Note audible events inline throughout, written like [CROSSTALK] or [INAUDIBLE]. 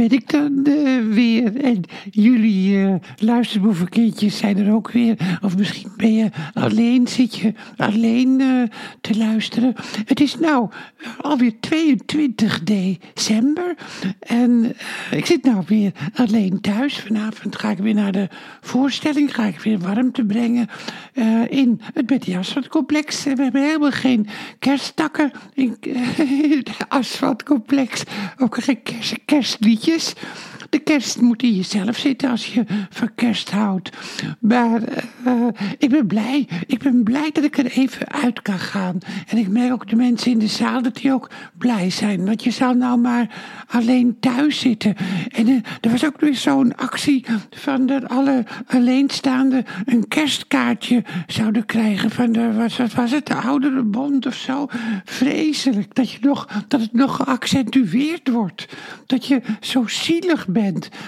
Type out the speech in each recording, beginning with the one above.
ben ik dan eh, weer. En jullie uh, luisterboevenkindjes zijn er ook weer. Of misschien ben je alleen, zit je alleen uh, te luisteren. Het is nou alweer 22 december. En ik zit nou weer alleen thuis. Vanavond ga ik weer naar de voorstelling. Ga ik weer warmte brengen in het Betty Asfaltcomplex. We hebben helemaal geen kersttakken [LAUGHS] in het asfaltcomplex. Ook geen kerst, kerstliedjes. Relíquias. De kerst moet in jezelf zitten als je van kerst houdt. Maar uh, ik ben blij. Ik ben blij dat ik er even uit kan gaan. En ik merk ook de mensen in de zaal dat die ook blij zijn. Want je zou nou maar alleen thuis zitten. En uh, er was ook weer zo'n actie van dat alle alleenstaanden een kerstkaartje zouden krijgen. Van de, was, was het, de ouderenbond of zo. Vreselijk dat, je nog, dat het nog geaccentueerd wordt. Dat je zo zielig bent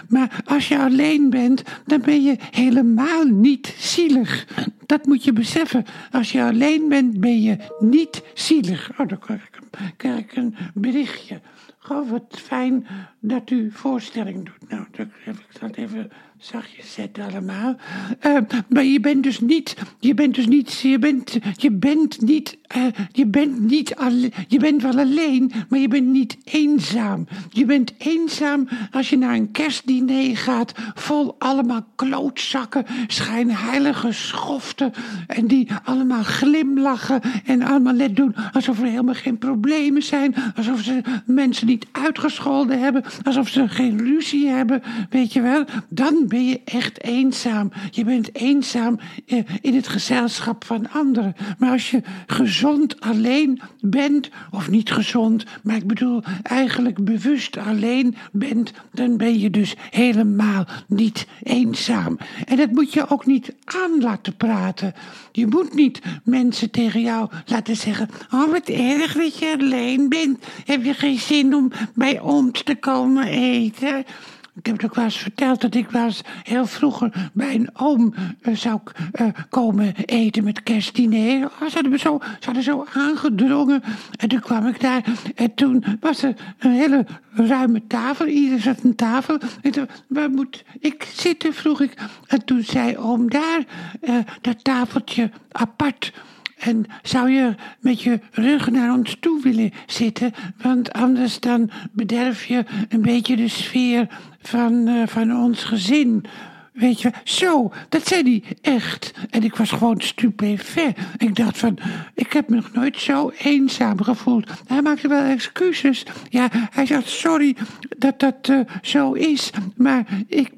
Maar als je alleen bent, dan ben je helemaal niet zielig. Dat moet je beseffen. Als je alleen bent, ben je niet zielig. Oh, dan krijg ik een, berichtje. Goh, wat fijn dat u voorstelling doet. Nou, dan heb ik dat even zachtjes zetten allemaal. Uh, maar je bent dus niet, je bent dus niet, je bent, je bent niet, uh, je bent niet alleen, je bent wel alleen, maar je bent niet eenzaam. Je bent eenzaam als je naar een kerstdiner gaat, vol allemaal klootzakken, schijnheilige schoften, en die allemaal glimlachen en allemaal net doen alsof er helemaal geen problemen zijn, alsof ze mensen niet uitgescholden hebben, alsof ze geen ruzie hebben, weet je wel. Dan ben je echt eenzaam. Je bent eenzaam eh, in het gezelschap van anderen. Maar als je gezond alleen bent, of niet gezond, maar ik bedoel eigenlijk bewust alleen bent, dan ben je dus helemaal niet eenzaam. En dat moet je ook niet aan laten praten. Je moet niet mensen tegen jou laten zeggen: Oh, wat erg dat je alleen bent. Heb je geen zin om bij ons te komen eten? Ik heb ook wel eens verteld dat ik was heel vroeger bij een oom uh, zou uh, komen eten met kerstdiner. Oh, ze, hadden zo, ze hadden zo aangedrongen. En toen kwam ik daar en toen was er een hele ruime tafel. Ieder zat een tafel. En toen, waar moet ik zitten, vroeg ik. En toen zei oom daar, uh, dat tafeltje apart en zou je met je rug naar ons toe willen zitten? Want anders dan bederf je een beetje de sfeer van, uh, van ons gezin. Weet je, zo, dat zei hij echt. En ik was gewoon stupefait. Ik dacht van, ik heb me nog nooit zo eenzaam gevoeld. Hij maakte wel excuses. Ja, hij zegt, sorry dat dat uh, zo is. Maar ik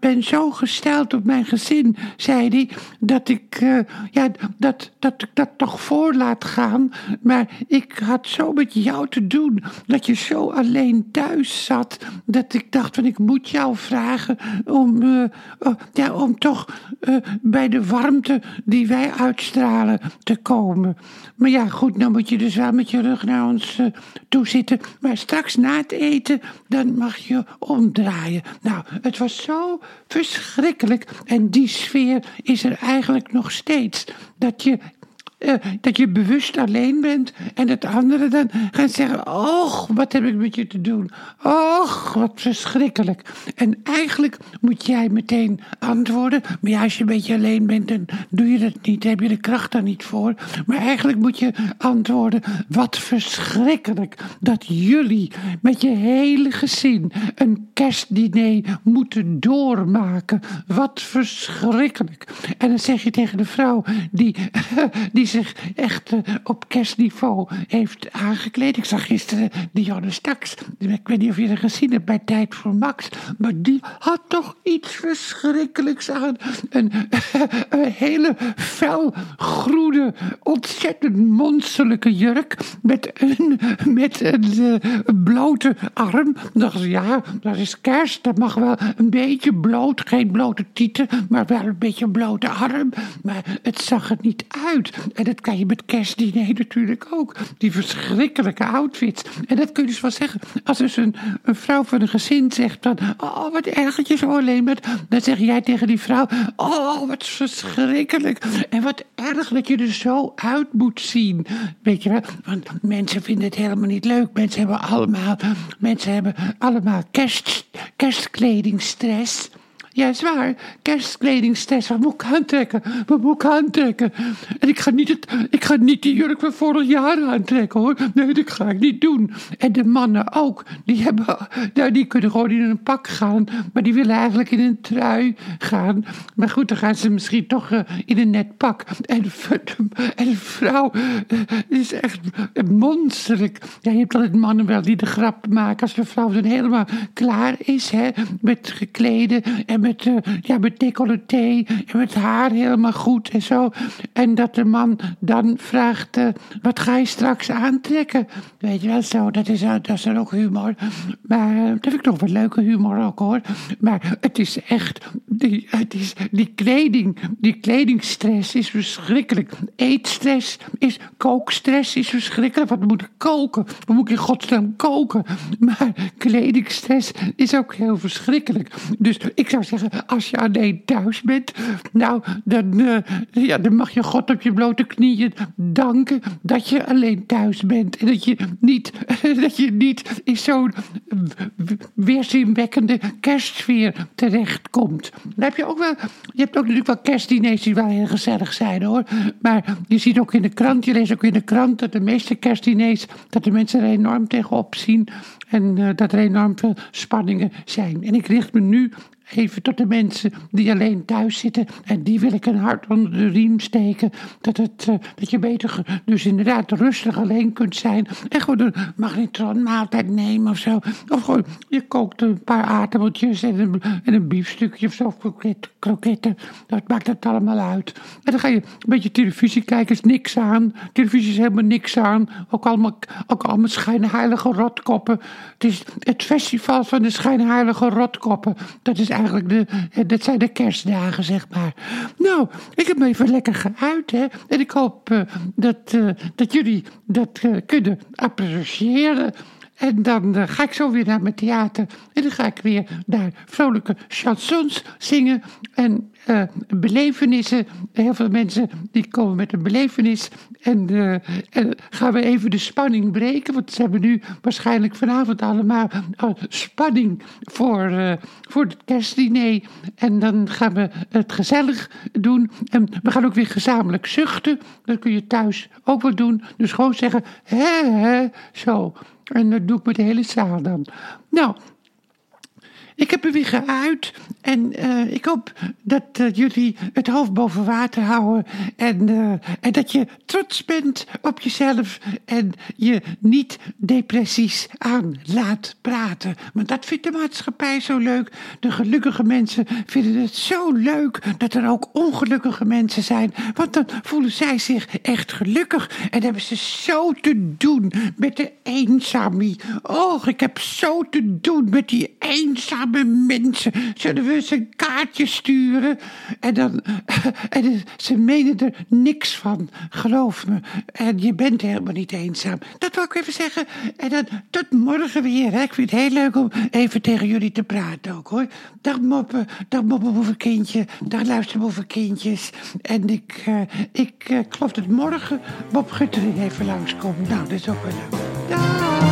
ben zo gesteld op mijn gezin, zei hij, dat ik, uh, ja, dat, dat ik dat toch voor laat gaan. Maar ik had zo met jou te doen, dat je zo alleen thuis zat, dat ik dacht van, ik moet jou vragen om... Uh, ja, om toch uh, bij de warmte die wij uitstralen te komen. Maar ja, goed, nou moet je dus wel met je rug naar ons uh, toe zitten. Maar straks na het eten, dan mag je omdraaien. Nou, het was zo verschrikkelijk. En die sfeer is er eigenlijk nog steeds. Dat je uh, dat je bewust alleen bent en dat anderen dan gaan zeggen: Och, wat heb ik met je te doen? Och, wat verschrikkelijk. En eigenlijk moet jij meteen antwoorden. Maar ja, als je een beetje alleen bent, dan doe je dat niet. heb je de kracht daar niet voor. Maar eigenlijk moet je antwoorden: Wat verschrikkelijk dat jullie met je hele gezin een kerstdiner moeten doormaken. Wat verschrikkelijk. En dan zeg je tegen de vrouw die, [LAUGHS] die zich echt uh, op kerstniveau heeft aangekleed. Ik zag gisteren Dionne Staks. Ik weet niet of je er gezien hebt bij Tijd voor Max. Maar die had toch iets verschrikkelijks aan. Een, [LAUGHS] een hele felgroene, ontzettend monsterlijke jurk. Met een, met een uh, blote arm. Dacht ja, dat is kerst. Dat mag wel een beetje bloot. Geen blote tieten, maar wel een beetje blote arm. Maar het zag er niet uit. En dat kan je met kerstdiner natuurlijk ook. Die verschrikkelijke outfits. En dat kun je dus wel zeggen. Als dus een, een vrouw van een gezin zegt van... Oh, wat erg dat je zo alleen bent. Dan zeg jij tegen die vrouw... Oh, wat verschrikkelijk. En wat erg dat je er zo uit moet zien. Weet je wel? Want mensen vinden het helemaal niet leuk. Mensen hebben allemaal, mensen hebben allemaal kerst, kerstkledingstress. Ja, zwaar. Kerstkledingstress. Wat moet ik aantrekken? Wat moet ik aantrekken? En ik ga niet, het, ik ga niet die jurk van vorig jaar aantrekken hoor. Nee, dat ga ik niet doen. En de mannen ook. Die, hebben, nou, die kunnen gewoon in een pak gaan. Maar die willen eigenlijk in een trui gaan. Maar goed, dan gaan ze misschien toch uh, in een net pak. En, en de vrouw uh, is echt monsterlijk. Ja, je hebt altijd mannen wel die de grap maken. Als de vrouw dan helemaal klaar is hè, met gekleden en met met, uh, ja, met decolleté en met haar helemaal goed en zo. En dat de man dan vraagt, uh, wat ga je straks aantrekken? Weet je wel, zo, dat is, uh, dat is dan ook humor. Maar dat vind ik nog wel leuke humor ook hoor. Maar het is echt, die, het is, die kleding, die kledingstress is verschrikkelijk. Eetstress is, kookstress is verschrikkelijk. Wat moet ik koken? Wat moet ik in godsnaam koken? Maar kledingstress is ook heel verschrikkelijk. Dus ik zou zeggen, als je alleen thuis bent, nou, dan, uh, ja, dan mag je God op je blote knieën danken dat je alleen thuis bent. En dat je niet, [LAUGHS] dat je niet in zo'n weerzinwekkende kerstsfeer terechtkomt. Dan heb je ook wel, je hebt ook natuurlijk wel kerstdiners die wel heel gezellig zijn hoor. Maar je ziet ook in de krant, je leest ook in de krant dat de meeste kerstdiners, dat de mensen er enorm tegenop zien. En uh, dat er enorm veel spanningen zijn. En ik richt me nu even tot de mensen die alleen thuis zitten. En die wil ik een hart onder de riem steken. Dat, het, uh, dat je beter, dus inderdaad rustig alleen kunt zijn. En gewoon een magnetronmaaltijd nemen of zo. Of gewoon, je kookt een paar aardappeltjes en een, en een biefstukje of zo. Kroket, kroketten. Dat maakt het allemaal uit. En dan ga je een beetje televisie kijken. Is niks aan. Televisie is helemaal niks aan. Ook allemaal, ook allemaal schijnheilige rotkoppen. Het is het festival van de schijnheilige rotkoppen. Dat is de, dat zijn de kerstdagen, zeg maar. Nou, ik heb me even lekker geuit, hè. En ik hoop uh, dat, uh, dat jullie dat kunnen appreciëren. En dan uh, ga ik zo weer naar mijn theater. En dan ga ik weer daar vrolijke chansons zingen. En uh, belevenissen. Heel veel mensen die komen met een belevenis. En, uh, en gaan we even de spanning breken. Want ze hebben nu waarschijnlijk vanavond allemaal spanning voor, voor het kerstdiner. En dan gaan we het gezellig doen. En we gaan ook weer gezamenlijk zuchten. Dat kun je thuis ook wel doen. Dus gewoon zeggen, hè, hè, zo. En dat doe ik met de hele zaal dan. Nou, ik heb er weer geuit en uh, ik hoop dat jullie het hoofd boven water houden en, uh, en dat je trots bent op jezelf en je niet depressies aan laat praten. Want dat vindt de maatschappij zo leuk. De gelukkige mensen vinden het zo leuk dat er ook ongelukkige mensen zijn, want dan voelen zij zich echt gelukkig en hebben ze zo te doen met de eenzamie. Och, ik heb zo te doen met die eenzamie mensen. Zullen we ze een kaartje sturen? En dan, [LAUGHS] en ze menen er niks van, geloof me. En je bent helemaal niet eenzaam. Dat wil ik even zeggen. En dan tot morgen weer. Ik vind het heel leuk om even tegen jullie te praten ook hoor. Dag moppen, dag moppenboevenkindje, dag luisterboevenkindjes. En ik, uh, ik uh, geloof dat morgen Bob Guttering even langskomt. Nou, dat is ook wel leuk. Dag!